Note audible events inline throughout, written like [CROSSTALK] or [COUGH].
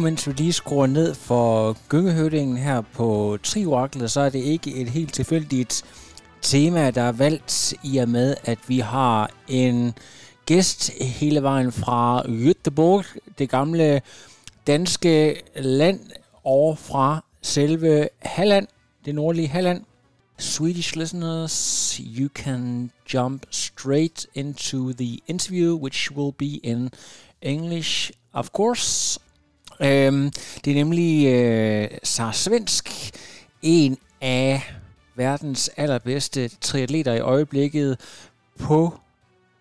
Mens vi lige skruer ned for gyngehøvdingen her på Trioraklet, så er det ikke et helt tilfældigt tema, der er valgt i og med, at vi har en gæst hele vejen fra Göteborg, det gamle danske land, over fra selve Halland, det nordlige Halland. Swedish listeners, you can jump straight into the interview, which will be in English, of course. Øhm, det er nemlig øh, Sara Svensk, en af verdens allerbedste triatleter i øjeblikket på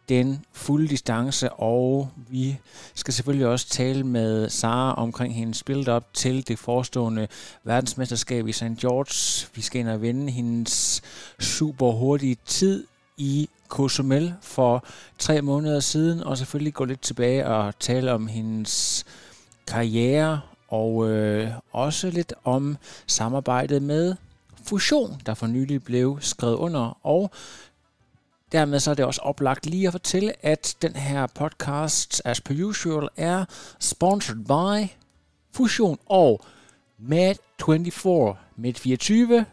den fulde distance, og vi skal selvfølgelig også tale med Sara omkring hendes build-up til det forestående verdensmesterskab i St. George. Vi skal ind og vende hendes super hurtige tid i Cozumel for tre måneder siden, og selvfølgelig gå lidt tilbage og tale om hendes karriere, og øh, også lidt om samarbejdet med Fusion, der for nylig blev skrevet under, og dermed så er det også oplagt lige at fortælle, at den her podcast, as per usual, er sponsored by Fusion og Med24. Med24,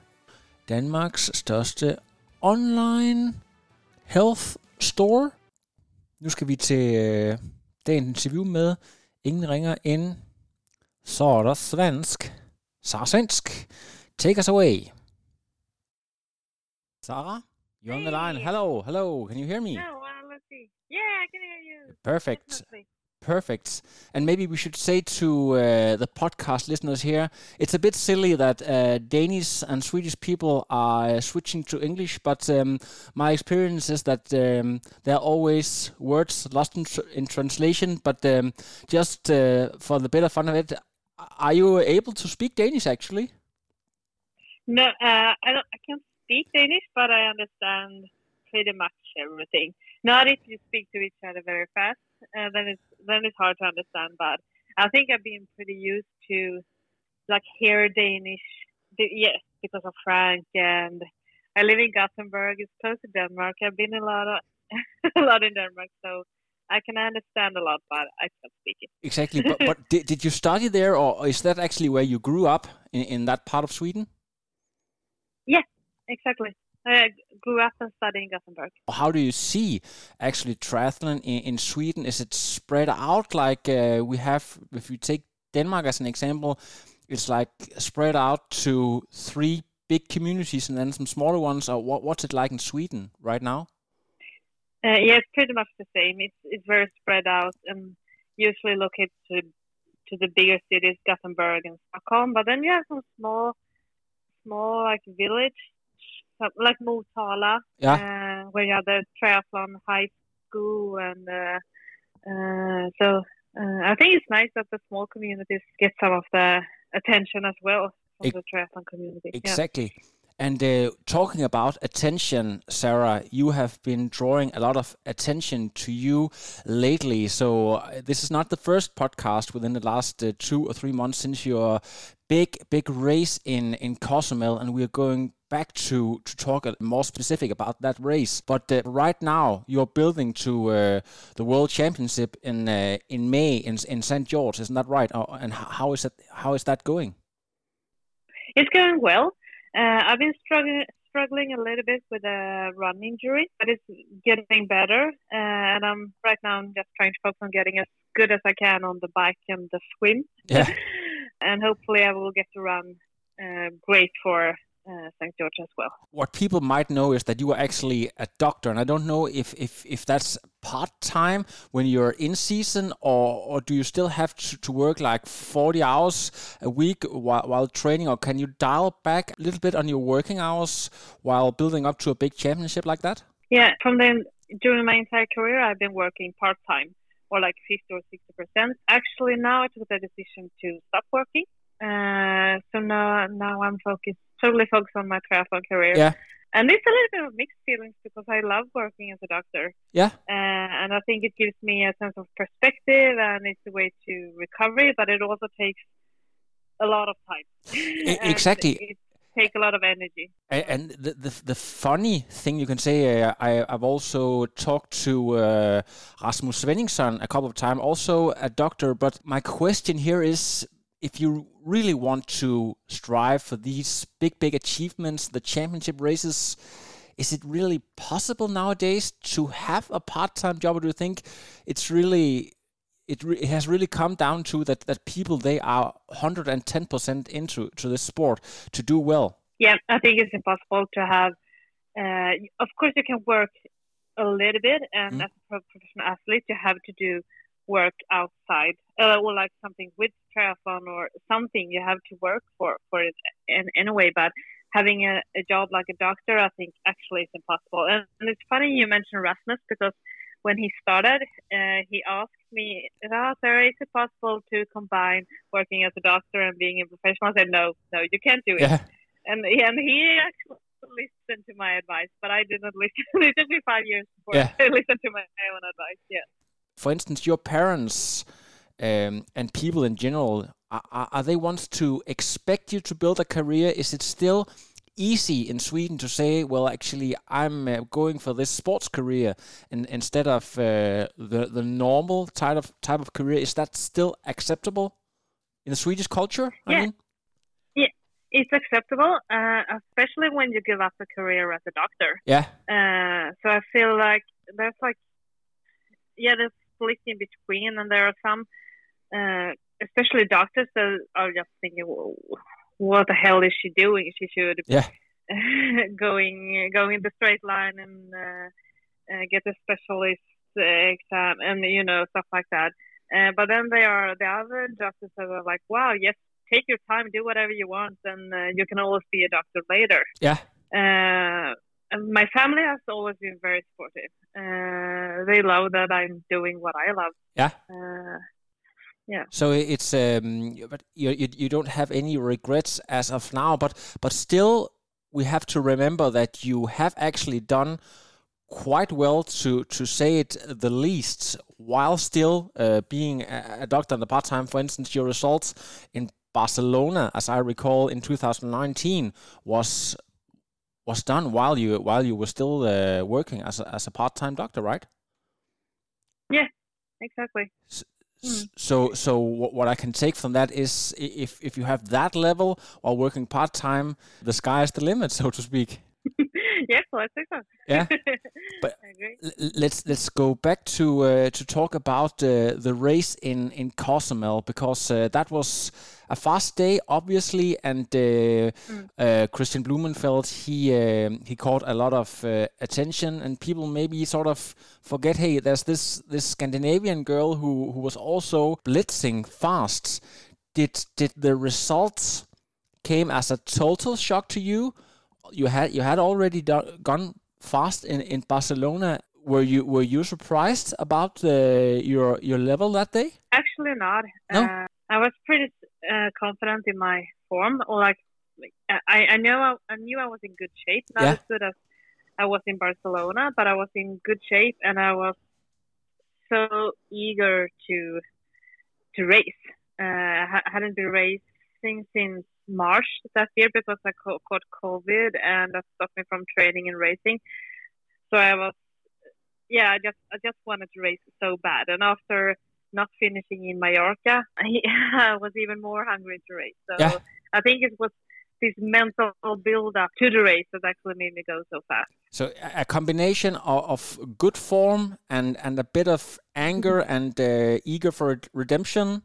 Danmarks største online health store. Nu skal vi til øh, dagens interview med ingen ringer end Sara Svensk. Sara Svensk, take us away. Sarah, you're on the line. Hello, hello. Can you hear me? No, let's see. Yeah, I can hear you. Perfect. Definitely. Perfect. And maybe we should say to uh, the podcast listeners here, it's a bit silly that uh, Danish and Swedish people are switching to English, but um, my experience is that um, there are always words lost in, tr- in translation. But um, just uh, for the better fun of it, are you able to speak Danish actually? No, uh, I don't. I can't speak Danish, but I understand pretty much everything. Not if you speak to each other very fast, uh, then it's then it's hard to understand. But I think I've been pretty used to like hear Danish. Yes, because of Frank, and I live in Gothenburg. It's close to Denmark. I've been a lot of [LAUGHS] a lot in Denmark, so I can understand a lot, but I can't speak it. Exactly. but but [LAUGHS] did, did you study there, or is that actually where you grew up in, in that part of Sweden? Yeah, exactly. I grew up and studied in Gothenburg. How do you see actually triathlon in, in Sweden? Is it spread out like uh, we have? If you take Denmark as an example, it's like spread out to three big communities and then some smaller ones. Or what, what's it like in Sweden right now? Uh, yeah, it's pretty much the same. It's it's very spread out and usually located to to the bigger cities, Gothenburg and Stockholm. But then you have some small, small like village, like Motala, Yeah. uh, where you have the triathlon high school, and uh, uh, so uh, I think it's nice that the small communities get some of the attention as well from Ex- the triathlon community. Yeah. Exactly. And uh, talking about attention, Sarah, you have been drawing a lot of attention to you lately. So uh, this is not the first podcast within the last uh, two or three months since your big, big race in in Cozumel, and we're going back to to talk more specific about that race. But uh, right now, you're building to uh, the World Championship in uh, in May in in St George, isn't that right? Uh, and how is that how is that going? It's going well. Uh, I've been struggling struggling a little bit with a run injury, but it's getting better. Uh, and I'm right now I'm just trying to focus on getting as good as I can on the bike and the swim. Yeah. [LAUGHS] and hopefully I will get to run uh, great for uh, St. George as well. What people might know is that you are actually a doctor, and I don't know if if, if that's part time when you're in season, or or do you still have to, to work like forty hours a week while, while training, or can you dial back a little bit on your working hours while building up to a big championship like that? Yeah, from then during my entire career, I've been working part time or like 50 or 60 percent. Actually, now I took the decision to stop working. Uh, so now, now I'm focused, totally focused on my triathlon career. Yeah. And it's a little bit of mixed feelings because I love working as a doctor. Yeah. Uh, and I think it gives me a sense of perspective and it's a way to recovery, but it also takes a lot of time. [LAUGHS] Exactly. It takes a lot of energy. And the, the the funny thing you can say, uh, I I've also talked to uh, Rasmus Svenningsson a couple of times, also a doctor. But my question here is, if you really want to strive for these big big achievements, the championship races, is it really possible nowadays to have a part time job, or do you think it's really it, re- it has really come down to that that people they are 110% into to this sport to do well Yeah, I think it's impossible to have. Uh, of course, you can work a little bit, and Mm. as a professional athlete, you have to do work outside, uh, or like something with triathlon or something. You have to work for for it in anyway. But having a, a job like a doctor, I think actually is impossible. And, and it's funny you mentioned Rasmus because when he started, uh, he asked me, oh, Sarah, is it possible to combine working as a doctor and being a professional? I said, no, no, you can't do it yeah and and he actually listened to my advice, but I did not listen. [LAUGHS] it took me five years before Yeah. [LAUGHS] I listened to my own advice. Yeah. For instance, your parents um, and people in general, are, are they ones to expect you to build a career? Is it still easy in Sweden to say, well, actually, I'm uh, going for this sports career in, instead of uh, the the normal type of type of career? Is that still acceptable in the Swedish culture? I Yeah. mean, It's acceptable, uh, especially when you give up a career as a doctor. yeah, Uh, so I feel like there's like, yeah, there's split in between, and there are some, uh, especially doctors that are just thinking, "Whoa, what the hell is she doing? She should yeah, [LAUGHS] going going the straight line and uh, uh, get a specialist uh, exam and you know stuff like that. Uh, but then there are the other doctors that are like, wow, yes, take your time, do whatever you want, and uh, you can always be a doctor later. yeah. Uh, and my family has always been very supportive. They love that I'm doing what I love. Yeah. Uh, So it's um, but you, you you don't have any regrets as of now, but but still we have to remember that you have actually done quite well to to say it the least, while still uh, being a, a doctor in the part time. For instance, your results in Barcelona, as I recall, in 2019 was was done while you while you were still uh, working as a, as a part time doctor, right? Exactly. S- mm. So, so what, what I can take from that is, if if you have that level while working part time, the sky is the limit, so to speak. [LAUGHS] yes, I think so. Yeah. [LAUGHS] But- I agree. L- l- let's let's go back to uh, to talk about uh, the race in in Cozumel because uh, that was a fast day, obviously, and uh, uh, Kristian Blummenfelt he um he caught a lot of uh, attention, and people maybe sort of forget, hey, there's this this Scandinavian girl who who was also blitzing fast. Did did the results came as a total shock to you? You had you had already done, gone fast in, in Barcelona. Were you were you surprised about uh, your your level that day? Actually, not. No? Uh, I was pretty uh, confident in my form. Or like, I I know I, I knew I was in good shape. Not Yeah. as good as I was in Barcelona, but I was in good shape, and I was so eager to to race. Uh, I hadn't been racing since March that year because I ca- caught COVID, and that stopped me from training and racing. So I was yeah, I just I just wanted to race so bad, and after not finishing in Mallorca, [LAUGHS] I, was even more hungry to race. So Yeah. I think it was this mental build up to the race that actually made me go so fast. So a- a combination of, of good form and and a bit of anger and uh, eager for redemption.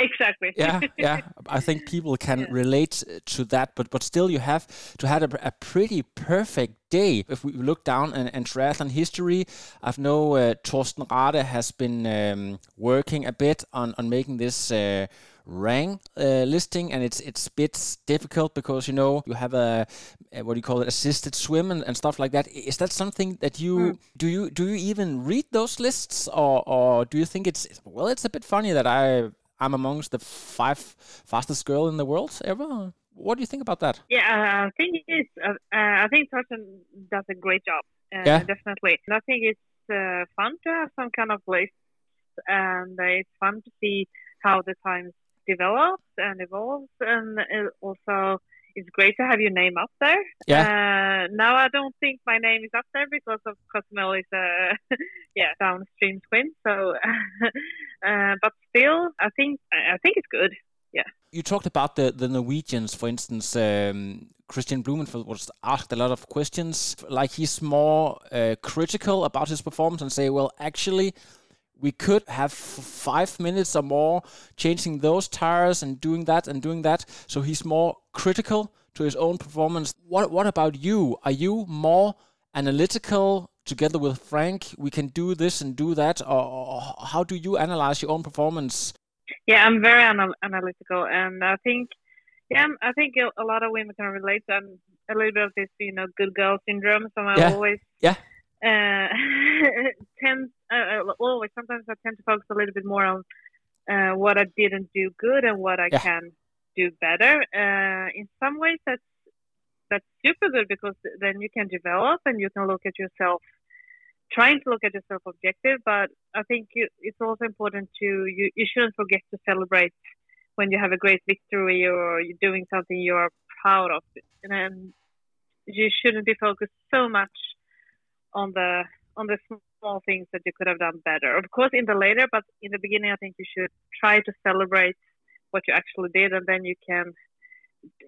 Exactly. yeah, yeah. [LAUGHS] I think people can Yeah. relate to that, but but still, you have to have a, a pretty perfect day. If we look down in, in triathlon history, I know uh, Thorsten Radde has been um, working a bit on on making this. Uh, rank uh, listing and it's it's a bit difficult because you know you have a, a what do you call it assisted swim and, and stuff like that is that something that you do you do you even read those lists or or do you think it's well it's a bit funny that i i'm amongst the five fastest girl in the world ever what do you think about that Yeah, uh, I think it's. Uh, uh, I think Thorsten does a great job. Uh, Yeah. definitely. And I think it's uh, fun to have some kind of list, and uh, it's fun to see how the times develops and evolves, and it also it's great to have your name up there. Yeah. Uh, now I don't think my name is up there because of Cozumel is a [LAUGHS] yeah downstream swim. So, [LAUGHS] uh, but still, I think I think it's good. Yeah. you talked about the, the Norwegians, for instance. Um, Kristian Blummenfelt was asked a lot of questions. Like he's more uh, critical about his performance and say, well, actually, we could have f- five minutes or more changing those tires and doing that and doing that. So he's more critical to his own performance. What What about you? Are you more analytical? Together with Frank, we can do this and do that, or, or how do you analyze your own performance? Yeah, I'm very anal- analytical, and I think, yeah, I'm- think a- lot of women can relate. um, a little bit of this, you know, good girl syndrome. So I Yeah. always, Yeah. Uh, [LAUGHS] tend uh, uh, always. Sometimes I tend to focus a little bit more on uh, what I didn't do good and what I Yeah. can do better. Uh, in some ways, that's that's super good because then you can develop and you can look at yourself trying to look at yourself objective, but I think you, it's also important to you, you shouldn't forget to celebrate when you have a great victory or you're doing something you're proud of, and you shouldn't be focused so much on the on the small things that you could have done better. Of course, in the later, but in the beginning, I think you should try to celebrate what you actually did, and then you can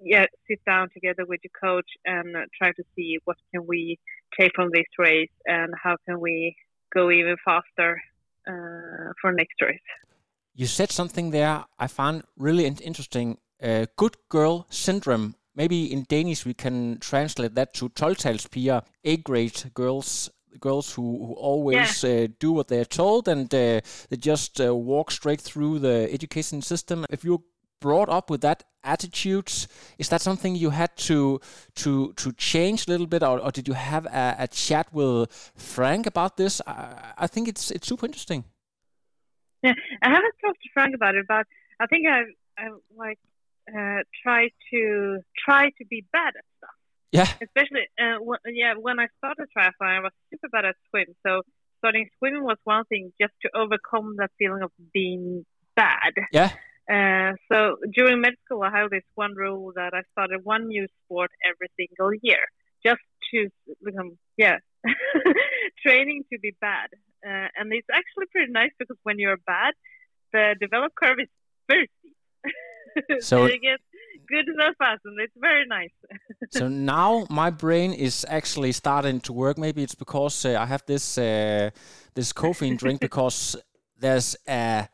yeah sit down together with your coach and try to see what can we take from this race and how can we go even faster uh, for next race. You said something there I found really interesting. Uh, good girl syndrome. Maybe in Danish we can translate that to 12-talspiger, A-grade girls, girls who, who always uh, do what they're told and uh, they just uh, walk straight through the education system. If you're brought up with that attitude, is that something you had to to to change a little bit, or, or did you have a, a chat with Frank about this? I, I think it's it's super interesting. Yeah, [LAUGHS] I haven't talked to Frank about it, but I think I I like uh, try to try to be bad at stuff. Yeah. Especially, uh, when, yeah, when I started triathlon, I was super bad at swim. So starting swimming was one thing, just to overcome that feeling of being bad. Yeah. Uh, so during med school, I have this one rule that I started one new sport every single year, just to become, yeah, [LAUGHS] training to be bad. Uh, and it's actually pretty nice because when you're bad, the develop curve is very steep. [LAUGHS] [LAUGHS] So- you get good so fast, and it's very nice. [LAUGHS] so now my brain is actually starting to work. Maybe it's because uh, I have this uh, this caffeine drink [LAUGHS] because there's a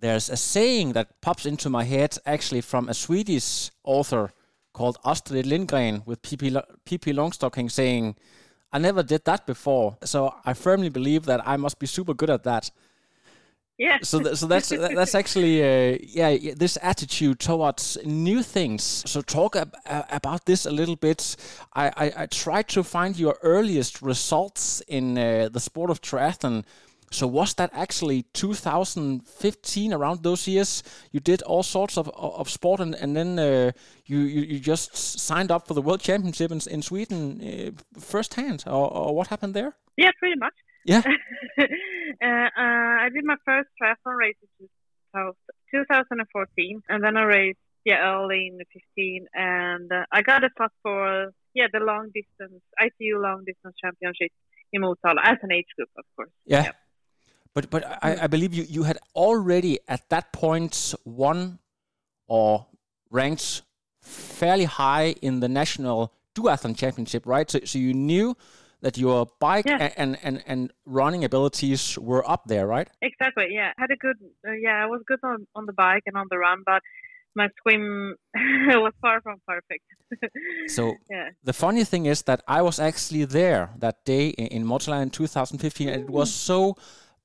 there's a saying that pops into my head actually from a Swedish author called Astrid Lindgren with Lo- Pippi Longstocking saying, "I never did that before." So I firmly believe that I must be super good at that. Yeah. so th- so that's that- that's actually uh, yeah yeah, this attitude towards new things. So talk ab- uh, about this a little bit. I, I i tried to find your earliest results in uh, the sport of triathlon. So was that actually 2015 around those years? You did all sorts of of sport and, and then uh, you, you you just signed up for the world championship in, in sweden uh, firsthand or, or what happened there? Yeah, pretty much. Yeah. [LAUGHS] uh, uh, I did my first triathlon race in 2014, and then I raced yeah early in the 15, and uh, I got a spot for yeah the long distance ITU long distance championship in Motala as an age group, of course. Yeah. But but I, I believe you, you had already at that point won or ranked fairly high in the national duathlon championship, right? So so you knew that your bike Yeah. and, and, and running abilities were up there, right? Exactly. Yeah, had a good. Uh, yeah, I was good on on the bike and on the run, but my swim [LAUGHS] was far from perfect. [LAUGHS] So yeah. the funny thing is that I was actually there that day in, in Motala 2015, and it was so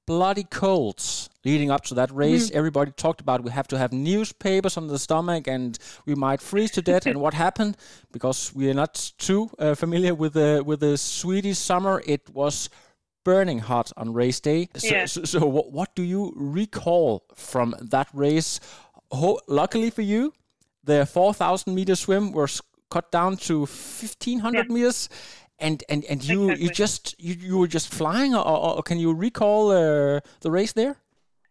bloody colds leading up to that race. Everybody talked about we have to have newspapers on the stomach and we might freeze to death. and what [LAUGHS] happened? Because we are not too uh, familiar with the with the Swedish summer, it was burning hot on race day. So, Yeah. so, so what, what do you recall from that race? Ho- luckily for you, the 4,000 meter swim was cut down to 1,500 Yeah. meters. And, and, and you, you just you, you were just flying or, or, or can you recall uh, the race there?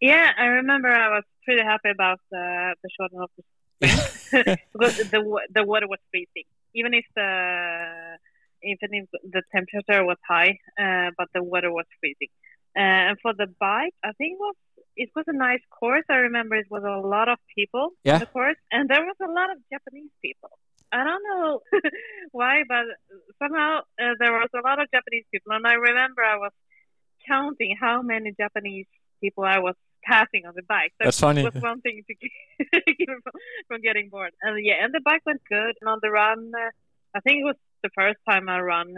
Yeah, I remember I was pretty happy about the the shortening [LAUGHS] of the because the the water was freezing. Even if the even if the temperature was high, uh, but the water was freezing. Uh, and for the bike, I think it was it was a nice course. I remember it was a lot of people Yeah. in the course, and there was a lot of Japanese people. I don't know [LAUGHS] why, but somehow uh, there was a lot of Japanese people, and I remember I was counting how many Japanese people I was passing on the bike. So That's funny. It was one thing to keep [LAUGHS] from, from getting bored. And yeah, and the bike went good. And on the run, uh, I think it was the first time I run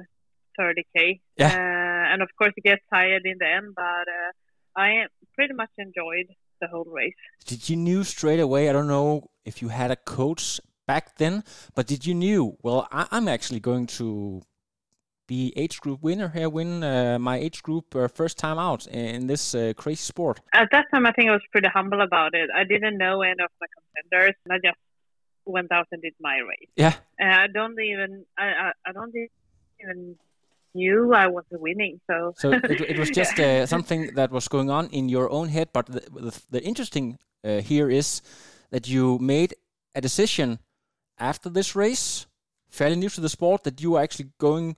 30k. Yeah. Uh, and of course, you get tired in the end, but uh, I pretty much enjoyed the whole race. Did you knew straight away? I don't know if you had a coach back then, but did you knew? Well, I, I'm actually going to be age group winner here, win uh, my age group uh, first time out in this uh, crazy sport. At that time, I think I was pretty humble about it. I didn't know any of my contenders, and I just went out and did my race. Yeah, And I don't even, I, I, I don't even knew I was winning. So, so it, it was [LAUGHS] just uh, something that was going on in your own head. But the, the, the interesting uh, here is that you made a decision after this race, fairly new to the sport, that you were actually going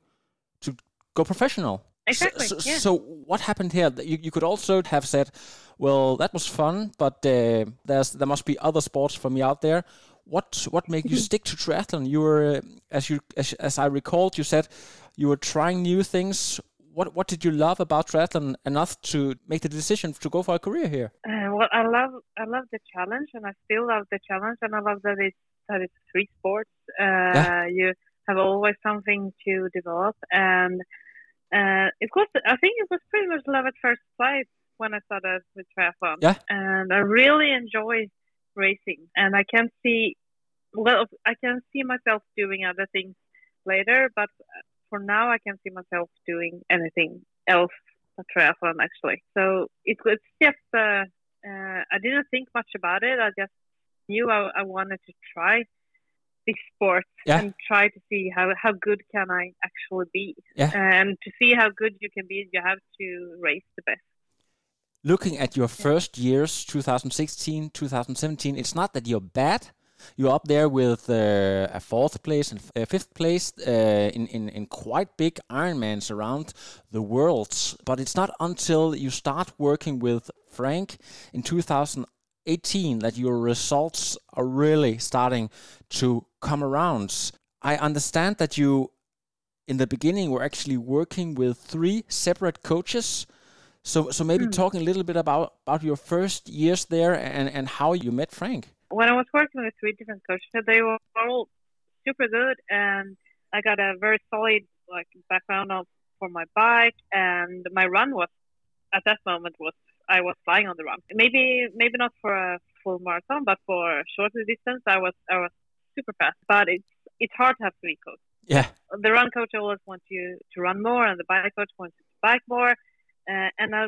to go professional. So- Exactly, So, yeah. so what happened here? You, you could also have said, "Well, that was fun, but uh, there's there must be other sports for me out there." What what made you [LAUGHS] stick to triathlon? You were, uh, as you as, as I recalled, you said you were trying new things. What what did you love about triathlon enough to make the decision to go for a career here? Uh, well, I love I love the challenge, and I still love the challenge, and I love that it's that it's three sports. Uh, Yeah. You have always something to develop, and uh, it was I think it was pretty much love at first sight when I started with triathlon. Yeah. and I really enjoy racing, and I can see well I can see myself doing other things later, but for now I can't see myself doing anything else a triathlon actually. So it was just uh, uh, I didn't think much about it. I just knew I, I wanted to try this sport Yeah. and try to see how, how good can I actually be. Yeah. And to see how good you can be, you have to race the best. Looking at your first years, 2016, 2017, it's not that you're bad. You're up there with uh, a fourth place and a fifth place uh, in, in, in quite big Ironmans around the world. But it's not until you start working with Frank in 2018 that your results are really starting to come around. I understand that you, in the beginning, were actually working with three separate coaches. So, so maybe talking a little bit about, about your first years there and, and how you met Frank. When I was working with three different coaches, they were all super good, and I got a very solid like background of for my bike, and my run was at that moment was I was flying on the run. Maybe maybe not for a full marathon, but for a shorter distance, I was I was super fast. But it's it's hard to have three coaches. Yeah, The run coach always wants you to run more, and the bike coach wants you to bike more. Uh, and I,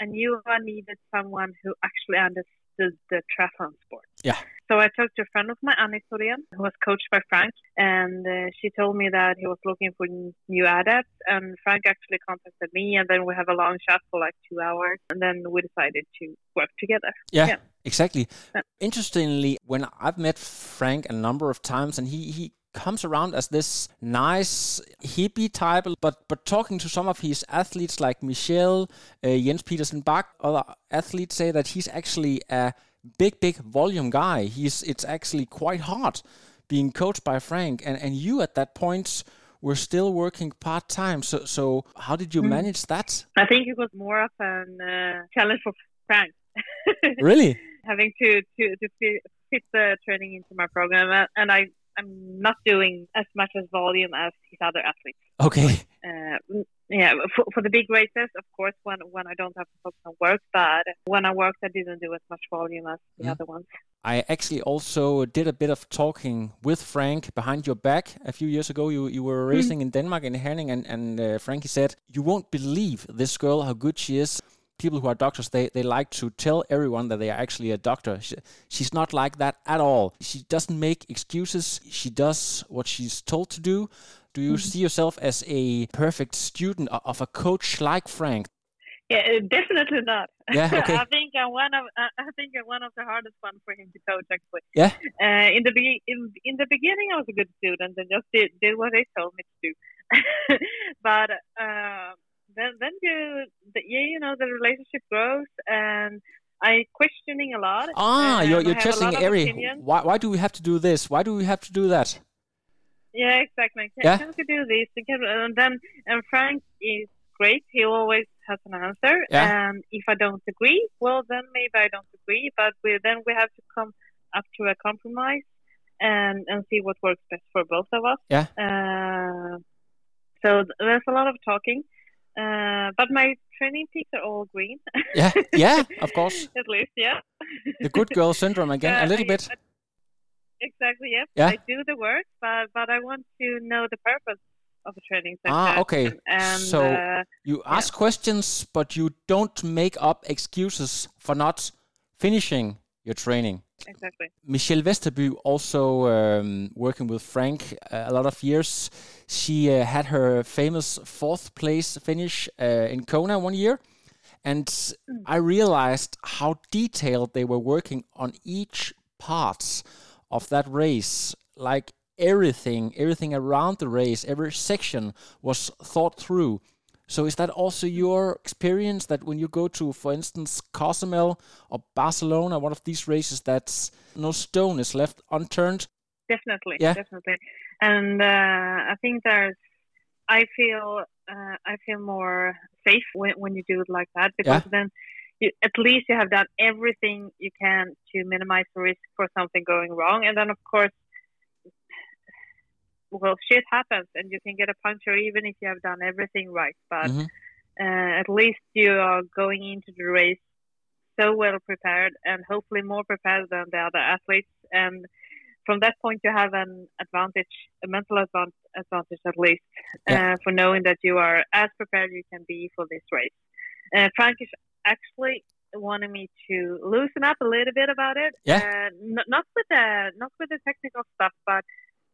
I knew I needed someone who actually understood the triathlon sport. yeah. So I talked to a friend of mine, Annie who was coached by Frank, and uh, she told me that he was looking for new adepts. And Frank actually contacted me, and then we have a long chat for like two hours, and then we decided to work together. Yeah, Yeah. exactly. Yeah. Interestingly, when I've met Frank a number of times, and he he comes around as this nice hippie type, but but talking to some of his athletes like Michelle, uh, Jens Petersen Bach, other athletes say that he's actually a big big volume guy. He's it's actually quite hard being coached by Frank, and and you at that point were still working part time. So, so how did you Mm. manage that? I think it was more of a uh, challenge for Frank. [LAUGHS] Really? Having to to to fit, the training into my program, Uh, and I I'm not doing as much as volume as his other athletes. Okay. Uh, yeah, for, for the big races, of course, when when I don't have to focus on work, but when I worked, I didn't do as much volume as the Mm. other ones. I actually also did a bit of talking with Frank behind your back a few years ago. You you were racing in Denmark in Herning, and and uh, Frankie said, "You won't believe this girl how good she is." People who are doctors, they, they like to tell everyone that they are actually a doctor. She, she's not like that at all. She doesn't make excuses. She does what she's told to do. Do you see yourself as a perfect student of a coach like Frank? Yeah, uh, definitely not. Yeah, [LAUGHS] okay. I think I'm one of uh, I think I'm one of the hardest one for him to coach actually. Yeah. Uh, in the be- in, in the beginning, I was a good student and just did, did what they told me to do. [LAUGHS] but uh, then then you the, yeah you know the relationship grows and I questioning a lot. Ah, you're, you're lot every. Why, why do we have to do this? Why do we have to do that? Yeah, exactly. Can, Yeah. can we do this? Can, and then and Frank is great. He always has an answer. Yeah. And if I don't agree, well, then maybe I don't agree. But we, then we have to come up to a compromise and and see what works best for both of us. Yeah. Uh, so there's a lot of talking. Uh, but my training peaks are all green. Yeah, [LAUGHS] yeah, of course. At least, yeah. The good girl syndrome again, a Uh, little I- bit. Exactly, yes. Yeah. I do the work, but but I want to know the purpose of a training session. Ah, okay. And So uh, you ask questions, but you don't make up excuses for not finishing your training. exactly. Michelle Vesterby, also um, working with Frank uh, a lot of years, she uh, had her famous fourth place finish uh, in Kona one year. And I realized how detailed they were working on each part of that race. Like everything, everything around the race, every section was thought through. So is that also your experience that when you go to, for instance, Cozumel or Barcelona, one of these races, that's no stone is left unturned? Definitely, Yeah. definitely. And uh, I think there's, I feel, uh, I feel more safe when, when you do it like that because then you, at least you have done everything you can to minimize the risk for something going wrong. And then of course, well, shit happens and you can get a puncture even if you have done everything right. But Mhm. uh, at least you are going into the race so well prepared and hopefully more prepared than the other athletes. And from that point, you have an advantage, a mental advan- advantage at least, Yeah. uh, for knowing that you are as prepared as you can be for this race. Uh, Frank is actually wanted me to loosen up a little bit about it. Yeah. Uh, n- not with the not with the technical stuff, but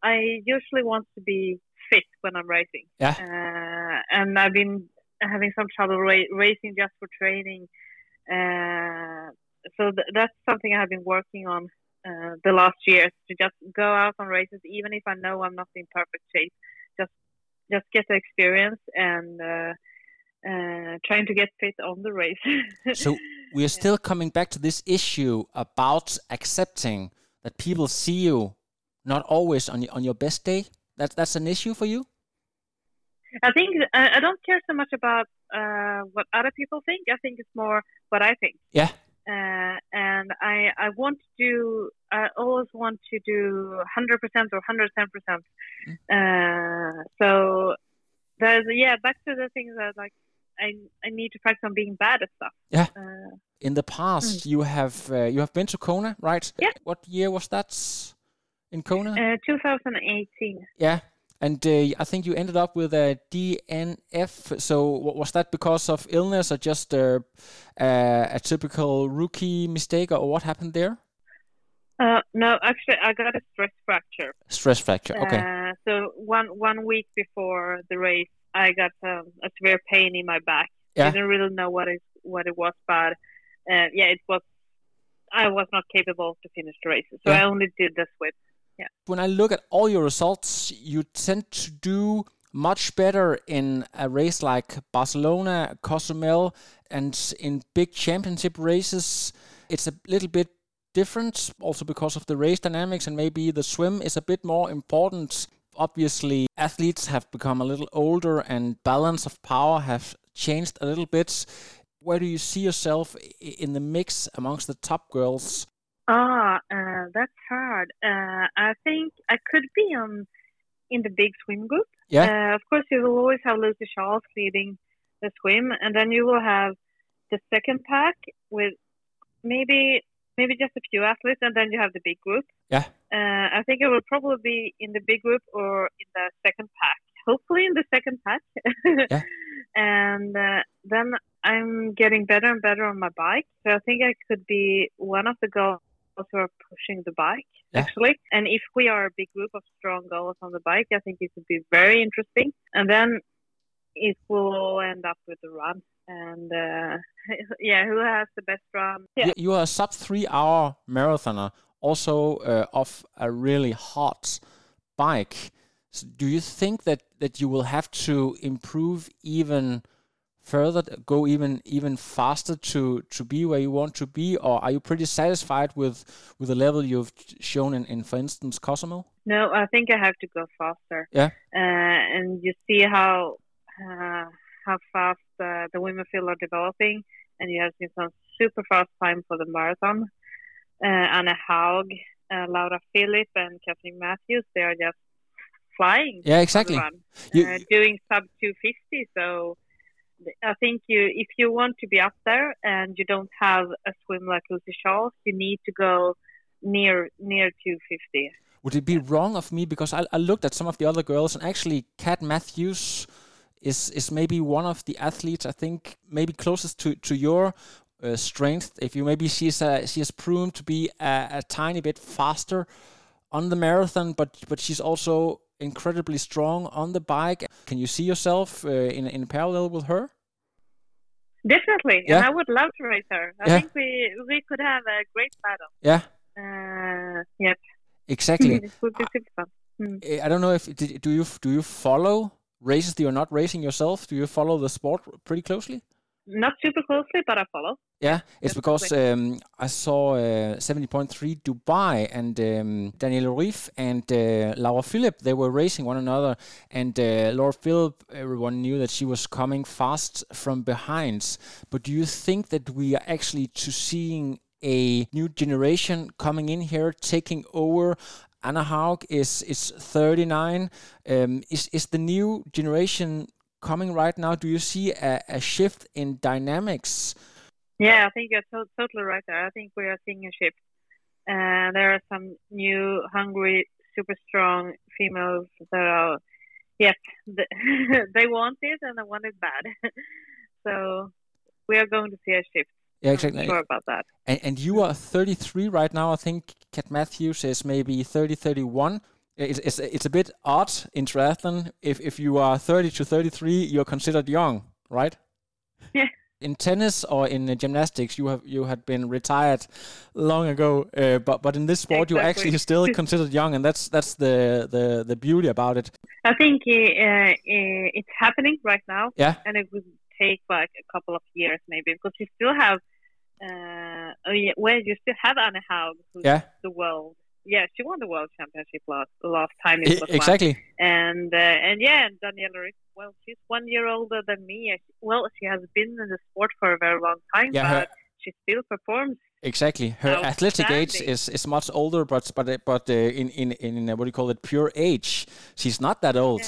I usually want to be fit when I'm racing. Yeah. Uh, and I've been having some trouble ra- racing just for training. Uh, so th- that's something I've been working on uh, the last years to just go out on races, even if I know I'm not in perfect shape. Just just get the experience and uh, uh, trying to get fit on the race. [LAUGHS] So we are still coming back to this issue about accepting that people see you not always on your, on your best day. That, that's an issue for you? I think I, I don't care so much about uh, what other people think. I think it's more what I think. Yeah. Uh, and I I want to do. I always want to do 100 percent or 110 percent. Uh, so there's yeah, back to the things that like I I need to practice on being bad at stuff. Yeah. Uh, In the past, you have uh, you have been to Kona, right? Yeah. What year was that in Kona? uh, 2018. yeah. And uh, I think you ended up with a DNF. So was that because of illness or just uh, uh, a typical rookie mistake, or what happened there? Uh, no, actually, I got a stress fracture. Stress fracture. Okay. Uh, so one one week before the race, I got um, a severe pain in my back. Yeah. I didn't really know what it what it was, but uh, yeah, it was. I was not capable to finish the race, so Yeah. I only did the swim. when I look at all your results, you tend to do much better in a race like Barcelona, Cozumel, and in big championship races. It's a little bit different, also because of the race dynamics, and maybe the swim is a bit more important obviously athletes have become a little older and balance of power have changed a little bit. Where do you see yourself in the mix amongst the top girls? Ah, uh, that's hard. Uh, I think I could be on in the big swim group. Yeah. Uh, of course, you will always have Lucy Charles leading the swim, and then you will have the second pack with maybe maybe just a few athletes, and then you have the big group. Yeah. Uh, I think it will probably be in the big group or in the second pack. Hopefully, in the second pack. Yeah. [LAUGHS] And uh, then I'm getting better and better on my bike. So I think I could be one of the girls who are pushing the bike, Yeah. actually. And if we are a big group of strong girls on the bike, I think it would be very interesting. And then it will all end up with the run. And uh, [LAUGHS] yeah, who has the best run? Yeah. You- You are a sub three hour marathoner, also uh, off a really hot bike. So do you think that, that you will have to improve even further, go even even faster to, to be where you want to be, or are you pretty satisfied with, with the level you've shown in, in for instance, Cozumel? No, I think I have to go faster. Yeah. Uh, and you see how uh, how fast uh, the women field are developing, and you have seen some super fast time for the marathon. Uh, Anne Haug, uh, Laura Philipp, and Kathleen Matthews, they are just flying. Yeah, exactly. You- uh, doing sub 250. So I think you, if you want to be up there and you don't have a swim like Lucy Charles, you need to go near near 250. Would it be wrong of me because I, I looked at some of the other girls and actually Kat Matthews is is maybe one of the athletes I think maybe closest to to your uh, strength. If you maybe she's uh, she has proven to be a, a tiny bit faster on the marathon, but but she's also incredibly strong on the bike. Can you see yourself uh, in in parallel with her? Definitely, Yeah. and I would love to race her. I Yeah. think we we could have a great battle. Yeah, Uh, yep, exactly. [LAUGHS] it would be super fun. Mm. I don't know if did, do you do you follow races you're not racing yourself? Do you follow the sport pretty closely? Not super closely, but I follow. Yeah, it's because um, I saw uh, 70.3 Dubai and um, Daniela Ryf and uh, Laura Philipp, they were racing one another. And uh, Laura Philipp, everyone knew that she was coming fast from behind. But do you think that we are actually to seeing a new generation coming in here, taking over? Anne Haug is, is 39. Um, is, is the new generation coming right now? Do you see a, a shift in dynamics? Yeah, I think you're to- totally right there. I think we are seeing a shift. Uh, there are some new, hungry, super strong females that are, yep, th- [LAUGHS] they want it and they want it bad. [LAUGHS] so we are going to see a shift. Yeah, I'm exactly. sure about that. And, and you are 33 right now. I think Kat Matthews is maybe 30, 31. It's, it's, it's a bit odd in triathlon. If, if you are 30 to 33, you're considered young, right? [LAUGHS] Yeah. In tennis or in gymnastics, you have you had been retired long ago. Uh, but but in this sport, you're actually still [LAUGHS] considered young, and that's that's the the, the beauty about it. I think uh, uh, it's happening right now. Yeah. and it would take like a couple of years maybe because you still have uh oh yeah well you still have Anne Haug who's Yeah. the world yeah she won the world championship last last time it was exactly. and uh, and yeah and Daniela Ryf well she's one year older than me well she has been in the sport for a very long time Yeah, but her- she still performs Exactly. Her athletic age is, is much older, but but uh, but uh, in in in uh, what do you call it? Pure age. She's not that old.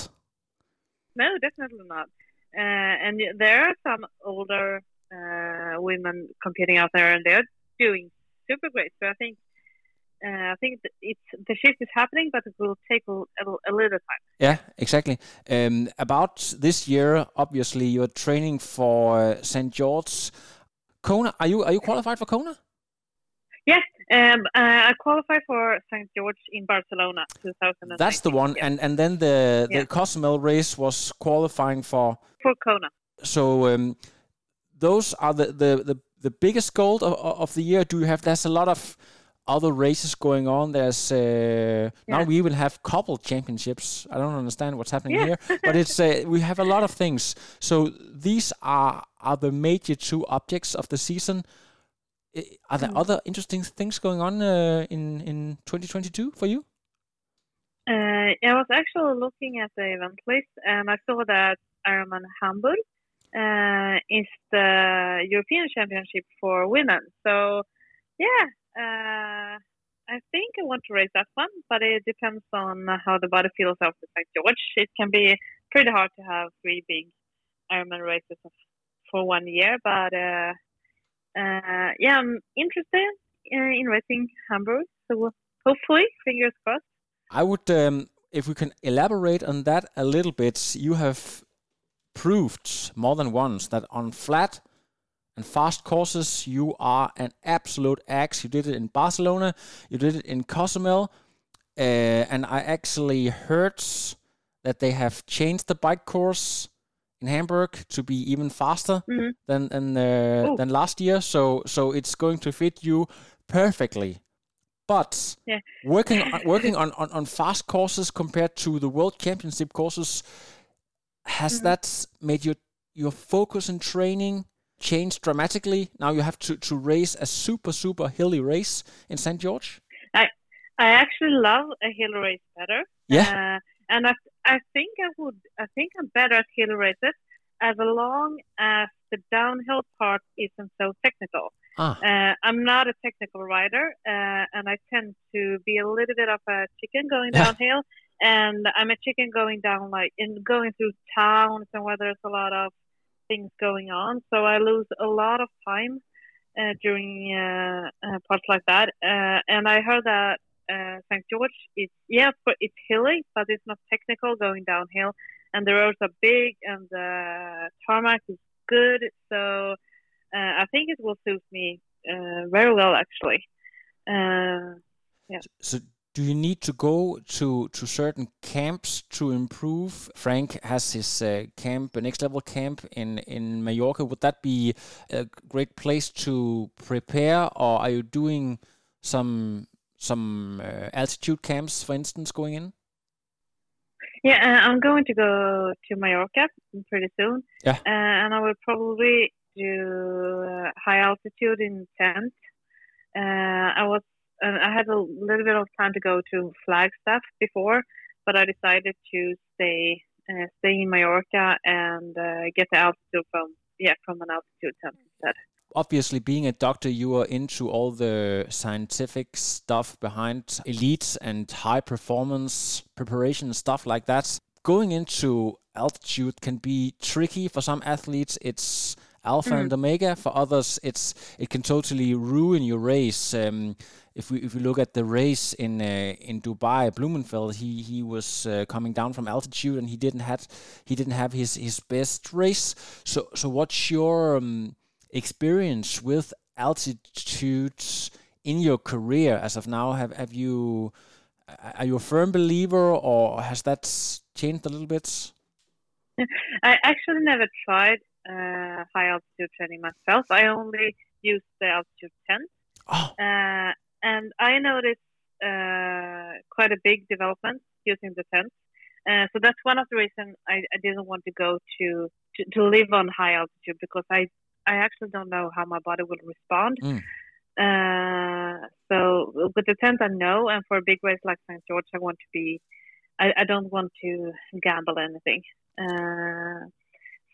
No, definitely not. Uh, and there are some older uh, women competing out there, and they're doing super great. So I think uh, I think it's the shift is happening, but it will take a, a, little time. Yeah, exactly. Um, about this year, obviously, you're training for uh, St. George. Kona, are you are you qualified for Kona? Yes, um, uh, I qualified for St. George in Barcelona, 2019. That's the one. yeah, And and then the the Yeah. Cozumel race was qualifying for. for Kona. So um, those are the, the, the, the biggest goal of, of the year. Do you have? There's a lot of other races going on. There's uh, now we even have couple championships. I don't understand what's happening Yeah. here, but it's uh, we have a lot of things. So these are are the major two objects of the season. Are there Mm. other interesting things going on uh, in in 2022 for you? Uh, I was actually looking at the event list and I saw that Ironman Hamburg uh, is the European Championship for women. So, yeah, uh, I think I want to race that one, but it depends on how the body feels after St. George. It can be pretty hard to have three big Ironman races for one year, but uh, uh, yeah, I'm interested in, in racing Hamburg. So hopefully, fingers crossed. I would, um, if we can elaborate on that a little bit, you have proved more than once that on flat and fast courses, you are an absolute axe. You did it in Barcelona, you did it in Cozumel, uh, and I actually heard that they have changed the bike course in Hamburg to be even faster Mhm. than than, uh, than last year. So so it's going to fit you perfectly. But Yeah. working on, working on, on, on fast courses compared to the World Championship courses, has Mhm. that made your your focus in training changed dramatically? Now you have to, to race a super super hilly race in St George. I I actually love a hill race better. Yeah. Uh, and I, I think I would, I think I'm better at hill races as long as the downhill part isn't so technical. Ah, Uh, I'm not a technical rider, uh, and I tend to be a little bit of a chicken going [LAUGHS] downhill. And I'm a chicken going down like in going through towns and where there's a lot of things going on. So I lose a lot of time uh, during uh, uh, parts like that. Uh, and I heard that uh, St. George is yeah, but it's hilly, but it's not technical going downhill. And the roads are big, and the tarmac is good. So uh, I think it will suit me very well, actually. Uh, so do you need to go to to certain camps to improve? Frank has his uh, camp, a next level camp in in Mallorca. Would that be a great place to prepare, or are you doing some some uh, altitude camps, for instance, going in? yeah, uh, I'm going to go to Mallorca pretty soon. Yeah. Uh, and I will probably do uh, high altitude in tent. Uh, I was, uh, I had a little bit of time to go to Flagstaff before, but I decided to stay, uh, stay in Mallorca and uh, get the altitude from, yeah, from an altitude tent instead. obviously being a doctor you are into all the scientific stuff behind elites and high performance preparation and stuff like that going into altitude can be tricky for some athletes it's alpha and omega for others it's it can totally ruin your race um, if we if we look at the race in uh, in Dubai Blummenfelt he he was uh, coming down from altitude and he didn't had he didn't have his his best race so so what's your um, experience with altitudes in your career as of now? Have have you are you a firm believer, or has that changed a little bit? [LAUGHS] I actually never tried uh, high altitude training myself. I only use the altitude tent. Oh, Uh, and I noticed uh, quite a big development using the tent. Uh, so that's one of the reasons I, I didn't want to go to, to, to live on high altitude because I, I actually don't know how my body will respond. Mm. Uh, so with the tent, I know, and for a big race like St. George, I want to be, I, I don't want to gamble anything.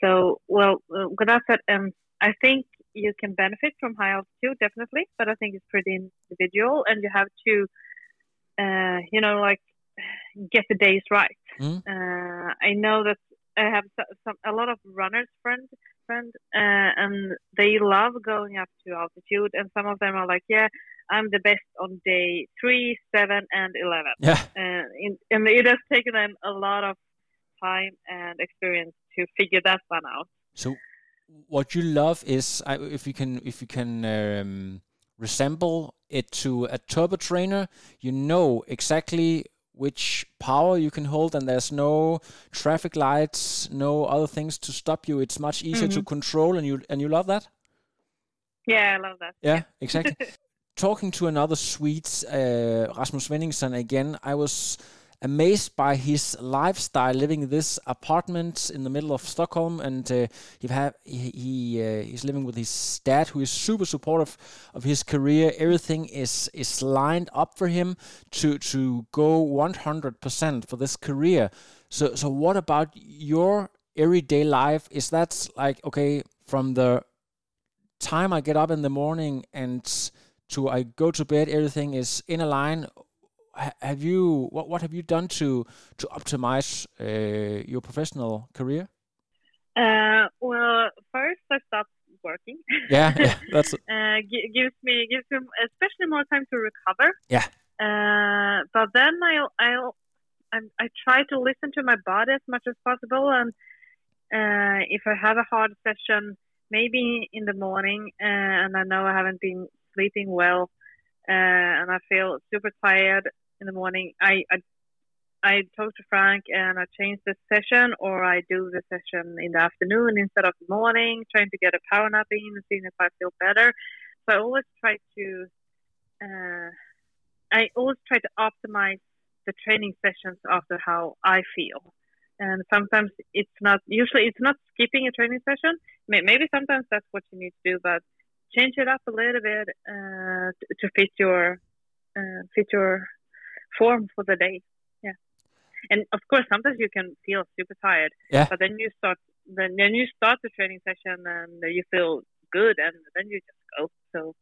So, well, uh, with that said, um, I think you can benefit from high altitude definitely, but I think it's pretty individual, and you have to, uh, you know, like get the days right. Mm. Uh, I know that I have some a lot of runners friend friend, uh, and they love going up to altitude, and some of them are like, yeah. I'm the best on day three, seven, and eleven, yeah. uh, in, and it has taken them a lot of time and experience to figure that one out. So, what you love is if you can if you can um, resemble it to a turbo trainer, you know exactly which power you can hold, and there's no traffic lights, no other things to stop you. It's much easier to control, and you and you love that. Yeah, I love that. Yeah, exactly. [LAUGHS] Talking to another Swede, uh, Rasmus Svenningsson again, I was amazed by his lifestyle, living in this apartment in the middle of Stockholm, and uh, he have he, uh, he's living with his dad, who is super supportive of his career. Everything is is lined up for him to to go one hundred percent for this career. So so what about your everyday life? Is that like okay from the time I get up in the morning and to I go to bed, everything is in a line have you what what have you done to to optimize uh, your professional career? Uh, well, first I stopped working. Yeah, yeah [LAUGHS] that's uh, gives me gives me especially more time to recover. Yeah. Uh, but then I I I try to listen to my body as much as possible, and uh, if I have a hard session, maybe in the morning, uh, and I know I haven't been sleeping well, uh, and I feel super tired, in the morning. I, I I talk to Frank and I change the session, or I do the session in the afternoon instead of the morning, trying to get a power nap in and seeing if I feel better. So I always try to, uh, I always try to optimize the training sessions after how I feel. And sometimes it's not, usually it's not skipping a training session. Maybe sometimes that's what you need to do, but change it up a little bit uh, to fit your, uh, fit your form for the day. Yeah, and of course sometimes you can feel super tired. Yeah. But then you start then then you start the training session and you feel good, and then you just go. So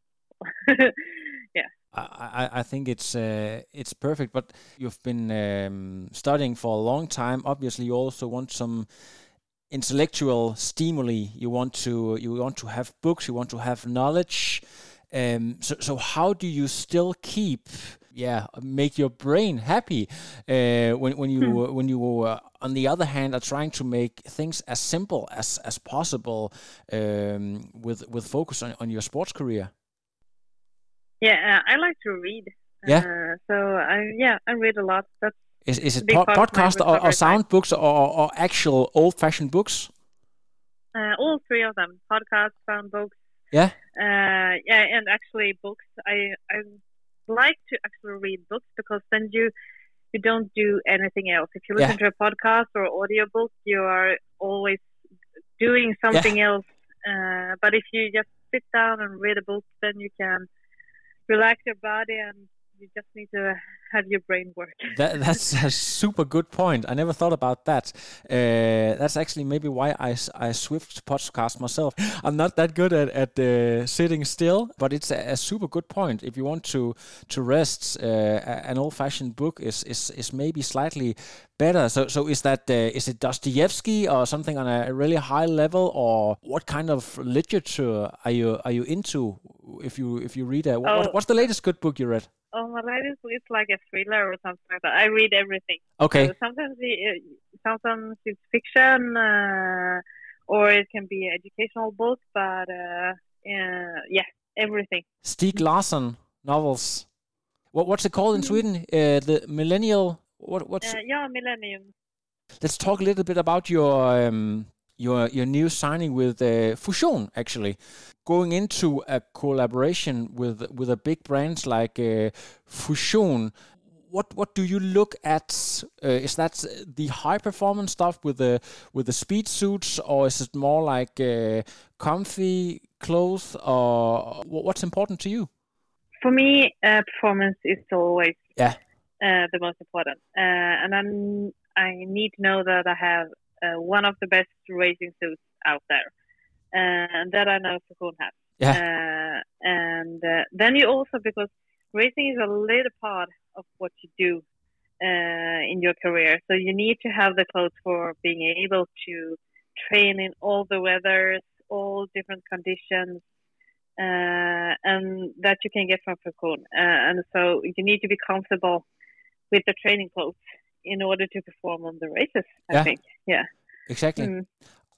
[LAUGHS] yeah. I, I think it's uh, it's perfect, but you've been um, studying for a long time. Obviously, you also want some intellectual stimuli. You want to you want to have books. You want to have knowledge. Um, so so how do you still keep yeah make your brain happy uh, when when you hmm. when you uh, on the other hand are trying to make things as simple as as possible um, with with focus on, on your sports career. Yeah, uh, I like to read. Yeah. Uh, so I yeah I read a lot. That's is is it po podcast or, or, sound books or, or actual old fashioned books? Uh, all three of them: podcasts, sound books. Yeah. Uh, yeah, and actually books. I I like to actually read books because then you you don't do anything else. If you listen yeah. to a podcast or audiobook, you are always doing something yeah. else. Uh, but if you just sit down and read a book, then you can relax your body and you just need to have your brain work. [LAUGHS] That, that's a super good point. I never thought about that. Uh, that's actually maybe why I, I Swift podcast myself. I'm not that good at, at uh, sitting still, but it's a, a, super good point. If you want to to rest, uh, an old fashioned book is, is is maybe slightly better. So so is that uh, is it Dostoevsky or something on a really high level, or what kind of literature are you are you into? If you if you read a, what, oh. what's the latest good book you read? Oh, my latest it's like a thriller or something like that. I read everything. Okay. So sometimes it, sometimes it's fiction, uh, or it can be educational book, but uh, uh, yeah, everything. Stieg Larsson novels. What what's it called in mm. Sweden? Uh, the millennial. What what's? Uh, yeah, millennium. Let's talk a little bit about your um, your your new signing with uh, Fusion actually. Going into a collaboration with with a big brands like uh, Fusion what what do you look at? Uh, is that the high performance stuff with the with the speed suits or is it more like uh, comfy clothes or what's important to you? For me uh, performance is always yeah. uh, the most important. Uh, and then I need to know that I have uh, one of the best racing suits out there, uh, and that I know Fusion has. Yeah. Uh, and uh, then you also because racing is a little part of what you do uh, in your career, so you need to have the clothes for being able to train in all the weathers, all different conditions, uh, and that you can get from Fusion. Uh, and so you need to be comfortable with the training clothes in order to perform on the races. I yeah. think, yeah, exactly. Mm.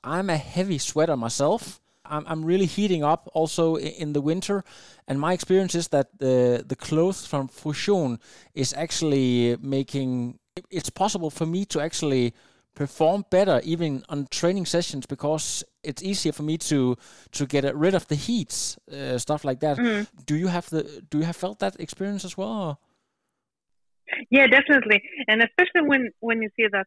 I'm a heavy sweater myself. I'm, I'm really heating up also in the winter, and my experience is that the the clothes from Fusion is actually making it's possible for me to actually perform better even on training sessions because it's easier for me to to get rid of the heat uh, stuff like that. Mm. Do you have the do you have felt that experience as well? Yeah, definitely, and especially when when you see that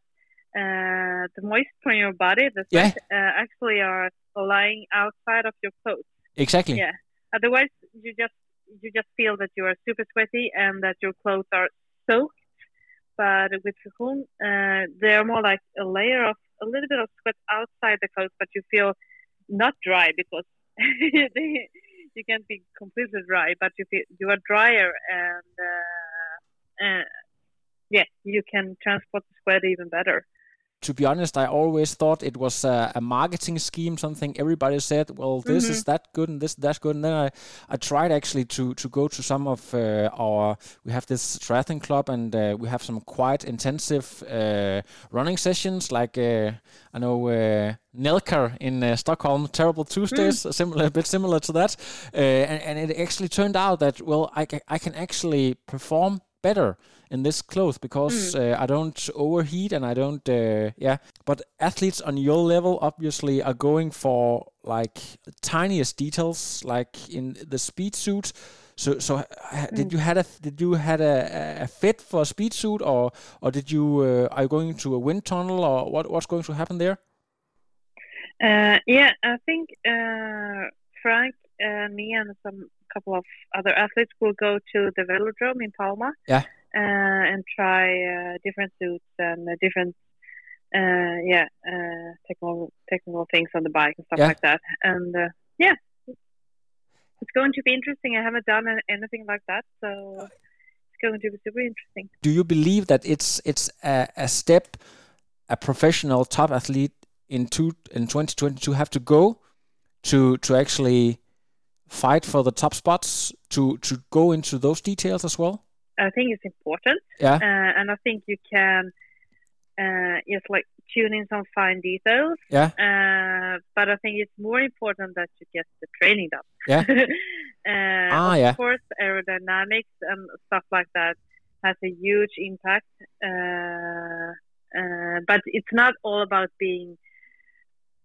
uh, the moisture on your body, the sweat, uh, actually are lying outside of your clothes. Exactly. Yeah. Otherwise, you just you just feel that you are super sweaty and that your clothes are soaked. But with Cocoon, uh, they're more like a layer of a little bit of sweat outside the clothes, but you feel not dry because [LAUGHS] they, you can't be completely dry, but you feel you are drier and uh, yeah, you can transport the sweat even better to be honest, I always thought it was a, a marketing scheme, something everybody said, well, this mm-hmm. is that good and this that's good. And then I, I tried actually to, to go to some of uh, our, we have this triathlon club and uh, we have some quite intensive uh, running sessions like, uh, I know, uh, Nelker in uh, Stockholm, Terrible Tuesdays, mm. similar, a bit similar to that. and, and it actually turned out that, well, I, I can actually perform better in this clothes because mm. uh, I don't overheat and I don't uh, yeah. But athletes on your level obviously are going for like tiniest details, like in the speed suit. So so mm. did you had a did you had a, a fit for a speed suit or or did you uh, are you going to a wind tunnel or what what's going to happen there? Uh, yeah, I think uh, Frank, me, and some couple of other athletes will go to the velodrome in Palma. Yeah. Uh, and try uh, different suits and uh, different yeah technical technical things on the bike and stuff yeah. like that. And yeah, it's going to be interesting. I haven't done anything like that, so it's going to be super interesting. Do you believe that it's it's a, a step a professional top athlete in two in 2022 have to go to to actually fight for the top spots to to go into those details as well? I think it's important. Yeah. Uh, and I think you can uh, just like tune in some fine details. Yeah. Uh, but I think it's more important that you get the training done. Yeah. [LAUGHS] uh, ah, of yeah. course, aerodynamics and stuff like that has a huge impact. Uh, uh, but it's not all about being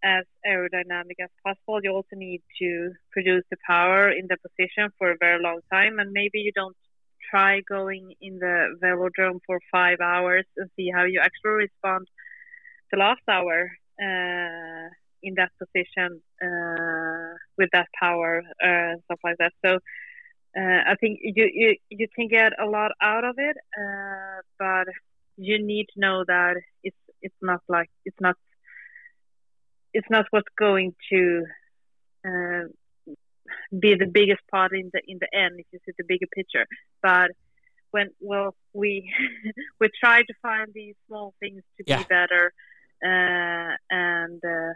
as aerodynamic as possible. You also need to produce the power in the position for a very long time, and maybe you don't try going in the velodrome for five hours and see how you actually respond the last hour uh, in that position uh, with that power uh, stuff like that. So uh, I think you, you you can get a lot out of it, uh, but you need to know that it's it's not like it's not it's not what's going to uh, be the biggest part in the in the end if you see the bigger picture. But when well we [LAUGHS] we try to find these small things to yeah. be better, uh, and uh,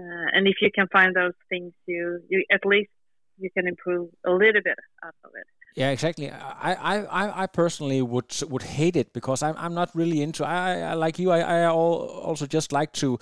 uh, and if you can find those things, you you at least you can improve a little bit out of it. Yeah, exactly. I, I, I personally would would hate it because I'm I'm not really into. I, I like you. I, I also just like to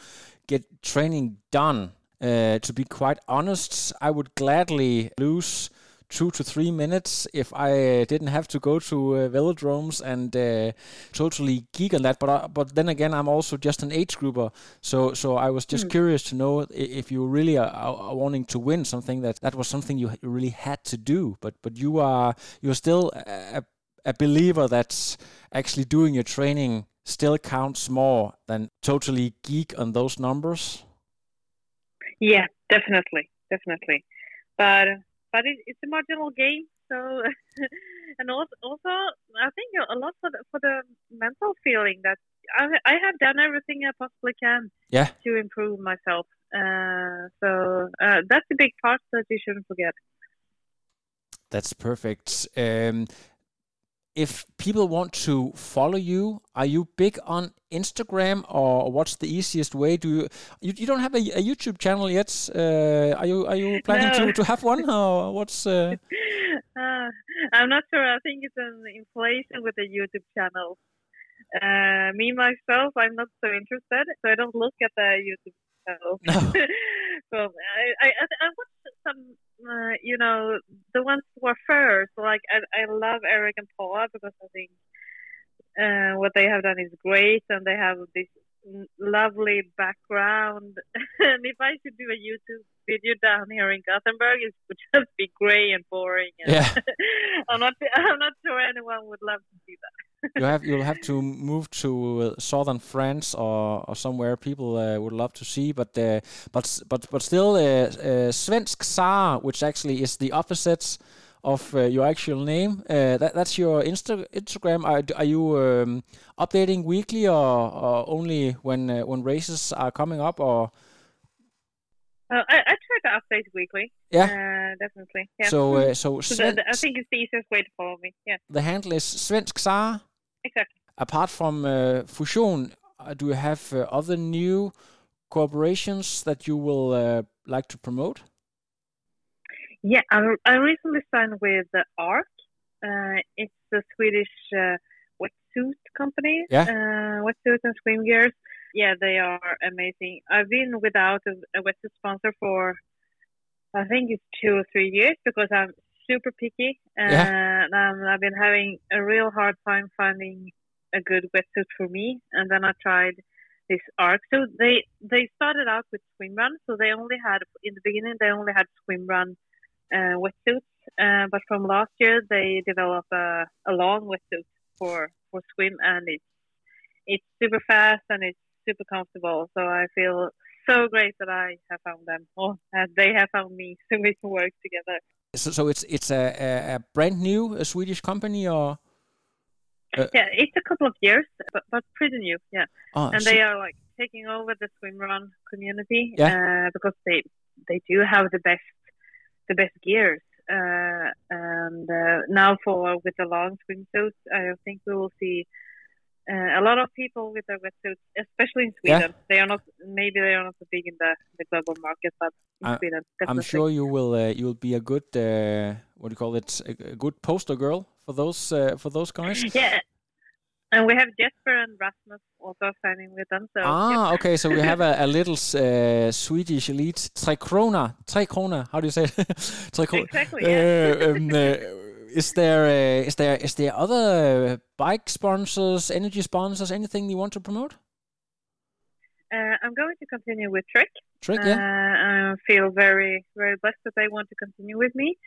get training done uh, to be quite honest, I would gladly lose two to three minutes if I didn't have to go to uh, velodromes and uh, totally geek on that. But uh, but then again, I'm also just an age grouper, so so I was just mm. curious to know if you really are, are, wanting to win something that that was something you really had to do. But but you are you're still a, a believer that actually doing your training still counts more than totally geek on those numbers. Yeah, definitely, definitely. But but it, it's a marginal game, so [LAUGHS] and also also I think a lot for the, for the mental feeling that I I have done everything I possibly can yeah. to improve myself. Uh, so uh, that's a big part that you shouldn't forget. That's perfect. Um, if people want to follow you, are you big on Instagram or what's the easiest way? Do you you, you don't have a, a YouTube channel yet? Uh, are you are you planning no. to, to have one or what's? Uh... [LAUGHS] Uh, I'm not sure. I think it's an inflation with the YouTube channel. Uh, me myself, I'm not so interested, so I don't look at the YouTube channel. No. [LAUGHS] so I, I I watch some uh, you know, the ones who are first. Like I, I love Eric and Paula because I think uh, what they have done is great, and they have this lovely background. [LAUGHS] and if I should do a YouTube video down here in Gothenburg, it would [LAUGHS] just be grey and boring. And Yeah. [LAUGHS] I'm not. I'm not sure anyone would love to see that. you have you'll have to move to uh, southern France or, or somewhere people uh, would love to see, but uh, but but but still, uh, uh, Svensk Sar, which actually is the opposite of uh, your actual name. Uh, that that's your Insta- Instagram. Are, are you um, updating weekly or, or only when uh, when races are coming up? Or Uh, I, I try to update weekly. Yeah. Uh, definitely. Yeah. so uh, [LAUGHS] so So Sven- that- I think it's the easiest way to follow me. Yeah. the handle is Svensk Sar. Exactly. apart from uh, Fusion, uh, do you have uh, other new cooperations that you will uh, like to promote? Yeah, I, I recently signed with ARK. Uh, it's a Swedish uh, wetsuit company. Yeah. Uh, wetsuit and swim gears. Yeah, they are amazing. I've been without a, a wetsuit sponsor for, I think it's two or three years because I'm super picky. And um, I've been having a real hard time finding a good wetsuit for me. And then I tried this ARK. So they they started out with swim run. So they only had in the beginning they only had swim run uh, wetsuits. Uh, but from last year they develop a, a long wetsuit for for swim, and it's it's super fast and it's super comfortable. So I feel so great that I have found them, or that they have found me, [LAUGHS] so we can work together. So, so it's it's a, a, a brand new uh Swedish company or Uh, yeah, it's a couple of years, but, but pretty new. Yeah. oh, and so- they are like taking over the swim run community Yeah. uh, because they they do have the best the best gears uh, and uh, now for with the long swimsuits I think we will see uh, a lot of people with their wetsuits especially in Yeah. Sweden they are not maybe they are not so big in the, the global market but in I- Sweden I'm sure you will uh, you will be a good uh, what do you call it a, a good poster girl for those uh, for those guys. yeah and we have Jesper and Rasmus also signing with them so. Ah, okay. So we have a, a [LAUGHS] little uh, Swedish elite tre krona, tre krona. How do you say it? [LAUGHS] tre krona. Exactly, yeah. Uh, um, uh, is there uh, is there is there other uh, bike sponsors, energy sponsors, anything you want to promote? Uh, I'm going to continue with Trek. Trick, Uh, yeah. I feel very, very blessed that they want to continue with me.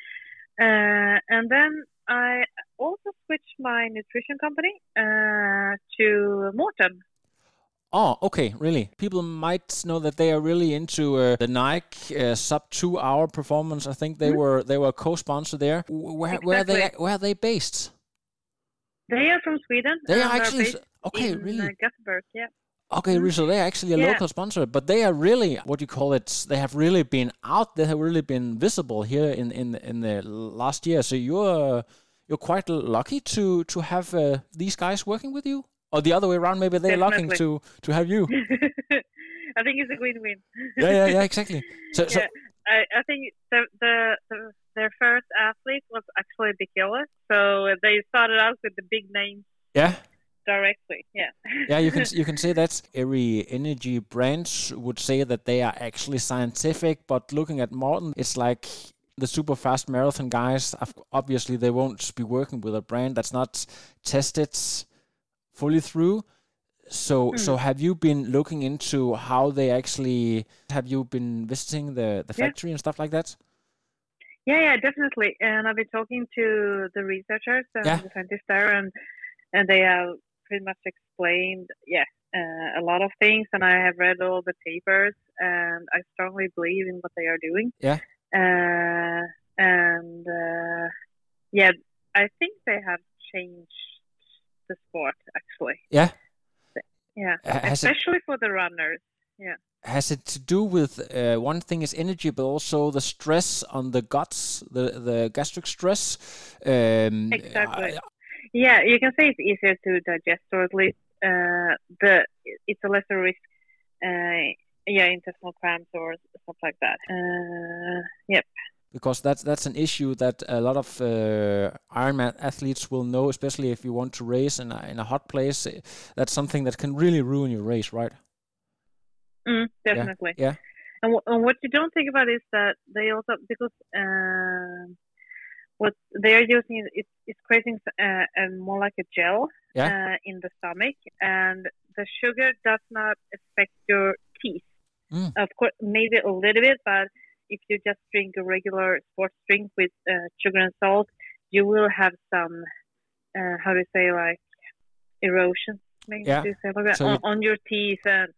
Uh, and then I also switched my nutrition company uh, to Maurten. Oh, okay, really. People might know that they are really into uh, the Nike uh, sub two hour performance. I think they were they were co-sponsor there. Where where are they. Where are they based? They are from Sweden. They are actually okay, in, really. Uh, Gothenburg, yeah. Okay, really, so they're actually a Yeah. local sponsor, but they are really what you call it. They have really been out. They have really been visible here in in in the last year. So you're you're quite lucky to to have uh, these guys working with you, or the other way around. Maybe they're lucky to to have you. [LAUGHS] I think it's a win-win. yeah, yeah, yeah, [LAUGHS] exactly. So, so yeah, I, I think the, the, the their first athlete was actually Bikila, so they started out with the big names yeah. Directly. Yeah. yeah, you can [LAUGHS] you can say that every energy brand would say that they are actually scientific, but looking at Maurten, it's like the super fast marathon guys. Obviously, they won't be working with a brand that's not tested fully through. So, hmm. so have you been looking into how they actually? Have you been visiting the the Yeah. factory and stuff like that? Yeah, yeah, definitely. And I've been talking to the researchers and Yeah. the scientists there, and and they have pretty much explained, yeah, uh, a lot of things. And I have read all the papers, and I strongly believe in what they are doing. Yeah. Uh, and uh, yeah, I think they have changed the sport actually. Yeah. Yeah, Ha- has it- especially for the runners. Yeah. has it to do with uh, one thing is energy, but also the stress on the guts, the the gastric stress. Um, Exactly. Yeah, you can say it's easier to digest, or at least uh, the it's a lesser risk. Uh, yeah, intestinal cramps or stuff like that. Uh, yep. because that's that's an issue that a lot of uh, Ironman athletes will know, especially if you want to race in a, in a hot place. Uh, That's something that can really ruin your race, right? Mm, definitely. Yeah. And, w- and what you don't think about is that they also because um, what they're using is it's creating uh, a, more like a gel Yeah. uh, in the stomach, and the sugar does not affect your teeth. Mm. Of course, maybe a little bit, but if you just drink a regular sports drink with uh, sugar and salt, you will have some, uh, how do you say, like erosion, maybe Yeah. you say like that, So on, you- on your teeth, and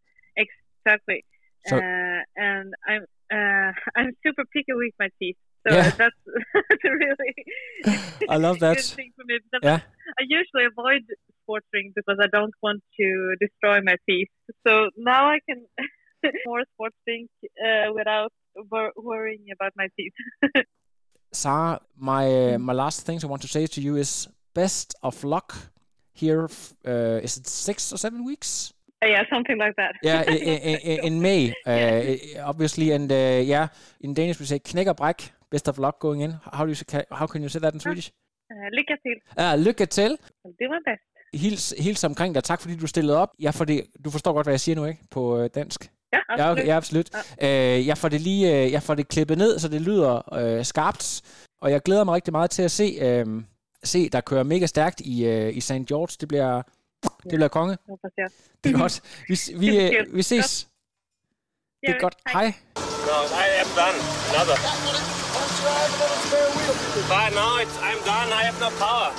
exactly. So- uh, and I'm uh, [LAUGHS] I'm super picky with my teeth, so Yeah. that's, [LAUGHS] that's really [LAUGHS] I love that. good thing for me. Yeah. I usually avoid sports drink because I don't want to destroy my teeth. So now I can [LAUGHS] more sports drink uh, without wor- worrying about my teeth. Sarah, my uh, my last thing I want to say to you is best of luck here. Uh, is it six or seven weeks? Uh, yeah, something like that. Yeah, i- i- i- in May, uh, i- obviously, and uh, yeah, in Danish we say knæk og bræk. Best of luck going in. How do you say, how can you say that in Swedish? Uh, lycka till. Uh, lykke til. Do my best. Hils, hils omkring dig. Tak fordi du stillede op. Ja, for det, du forstår godt, hvad jeg siger nu, ikke? På øh, dansk. Ja, Ja, absolut. okay, ja absolut. Øh, jeg får det lige øh, jeg får det klippet ned, så det lyder øh, skarpt. Og jeg glæder mig rigtig meget til at se, øh, se der kører mega stærkt i, øh, i St. George. Det bliver, det bliver konge. Hoppas jag. Det er godt. Vi, [LAUGHS] vi, øh, vi ses. Det er Ja, godt. hej. Hej. No, I am done. Another. But no, it's, I'm done. I have no power.